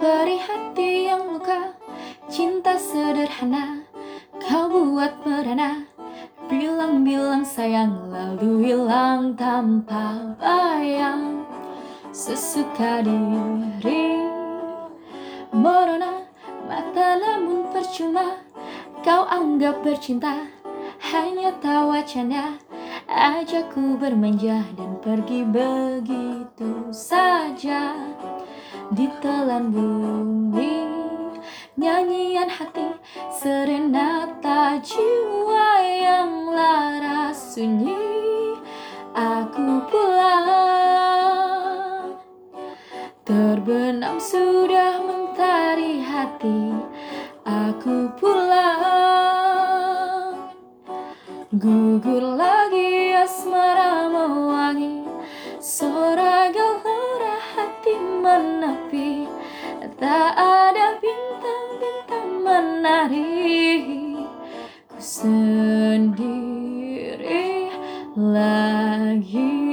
dari hati yang luka Cinta sederhana kau buat merana. Bilang-bilang sayang lalu hilang tanpa bayang. Sesuka diri Merona mata namun percuma. Kau anggap bercinta hanya tawa canda Ajakku bermanja dan pergi begitu saja. Ditelan bumi. Nyanyian hati Serenata jiwa yang lara sunyi. Aku pulang. Terbenam sudah mentari hati. Aku pulang. Gugur lagi Tak ada bintang-bintang menari. Ku sendiri lagi